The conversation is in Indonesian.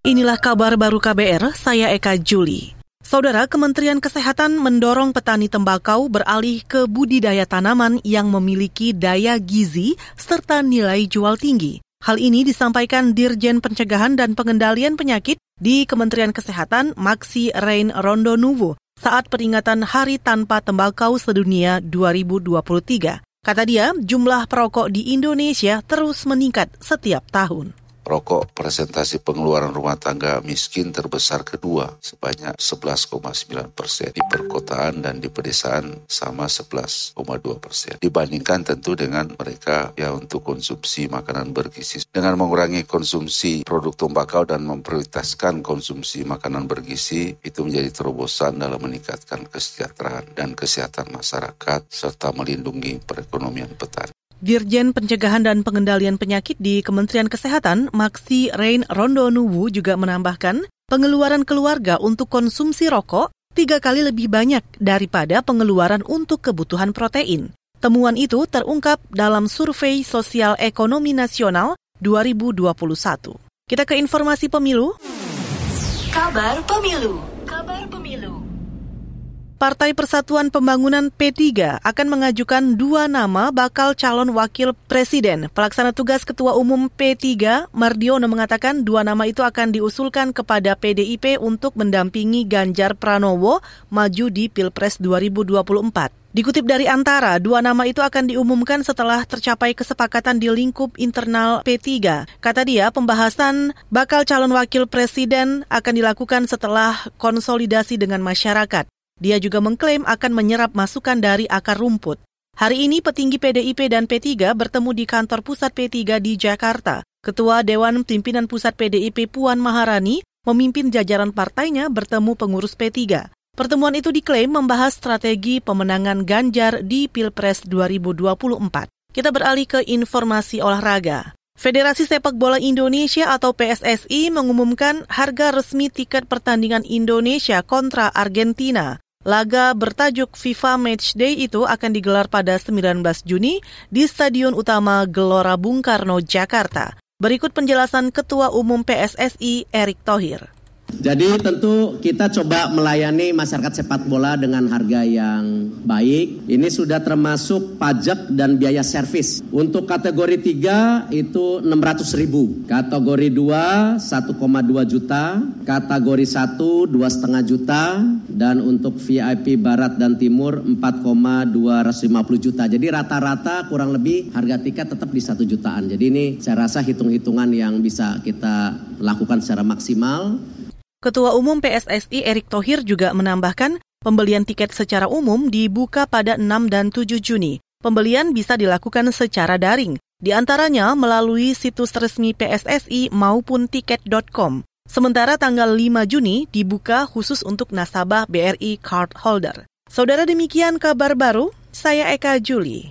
Inilah kabar baru KBR, saya Eka Juli. Saudara Kementerian Kesehatan mendorong petani tembakau beralih ke budidaya tanaman yang memiliki daya gizi serta nilai jual tinggi. Hal ini disampaikan Dirjen Pencegahan dan Pengendalian Penyakit di Kementerian Kesehatan Maxi Rain Rondonuvo saat peringatan Hari Tanpa Tembakau Sedunia 2023. Kata dia, jumlah perokok di Indonesia terus meningkat setiap tahun rokok presentasi pengeluaran rumah tangga miskin terbesar kedua sebanyak 11,9 persen. Di perkotaan dan di pedesaan sama 11,2 persen. Dibandingkan tentu dengan mereka ya untuk konsumsi makanan bergizi. Dengan mengurangi konsumsi produk tembakau dan memprioritaskan konsumsi makanan bergizi itu menjadi terobosan dalam meningkatkan kesejahteraan dan kesehatan masyarakat serta melindungi perekonomian petani. Dirjen Pencegahan dan Pengendalian Penyakit di Kementerian Kesehatan, Maxi Rain Rondonuwu juga menambahkan, pengeluaran keluarga untuk konsumsi rokok tiga kali lebih banyak daripada pengeluaran untuk kebutuhan protein. Temuan itu terungkap dalam Survei Sosial Ekonomi Nasional 2021. Kita ke informasi pemilu. Kabar Pemilu. Kabar Pemilu. Partai Persatuan Pembangunan P3 akan mengajukan dua nama bakal calon wakil presiden. Pelaksana tugas Ketua Umum P3, Mardiono mengatakan dua nama itu akan diusulkan kepada PDIP untuk mendampingi Ganjar Pranowo maju di Pilpres 2024. Dikutip dari Antara, dua nama itu akan diumumkan setelah tercapai kesepakatan di lingkup internal P3. Kata dia, pembahasan bakal calon wakil presiden akan dilakukan setelah konsolidasi dengan masyarakat. Dia juga mengklaim akan menyerap masukan dari akar rumput. Hari ini petinggi PDIP dan P3 bertemu di kantor pusat P3 di Jakarta. Ketua Dewan Pimpinan Pusat PDIP Puan Maharani memimpin jajaran partainya bertemu pengurus P3. Pertemuan itu diklaim membahas strategi pemenangan Ganjar di Pilpres 2024. Kita beralih ke informasi olahraga. Federasi Sepak Bola Indonesia atau PSSI mengumumkan harga resmi tiket pertandingan Indonesia kontra Argentina. Laga bertajuk FIFA Matchday itu akan digelar pada 19 Juni di Stadion Utama Gelora Bung Karno, Jakarta. Berikut penjelasan Ketua Umum PSSI Erick Thohir. Jadi tentu kita coba melayani masyarakat sepak bola dengan harga yang baik. Ini sudah termasuk pajak dan biaya servis. Untuk kategori 3 itu 600 ribu. Kategori 2 1,2 juta. Kategori 1 2,5 juta. Dan untuk VIP Barat dan Timur 4,250 juta. Jadi rata-rata kurang lebih harga tiket tetap di 1 jutaan. Jadi ini saya rasa hitung-hitungan yang bisa kita lakukan secara maksimal. Ketua Umum PSSI Erick Thohir juga menambahkan pembelian tiket secara umum dibuka pada 6 dan 7 Juni. Pembelian bisa dilakukan secara daring, di antaranya melalui situs resmi PSSI maupun tiket.com. Sementara tanggal 5 Juni dibuka khusus untuk nasabah BRI card holder. Saudara demikian kabar baru, saya Eka Juli.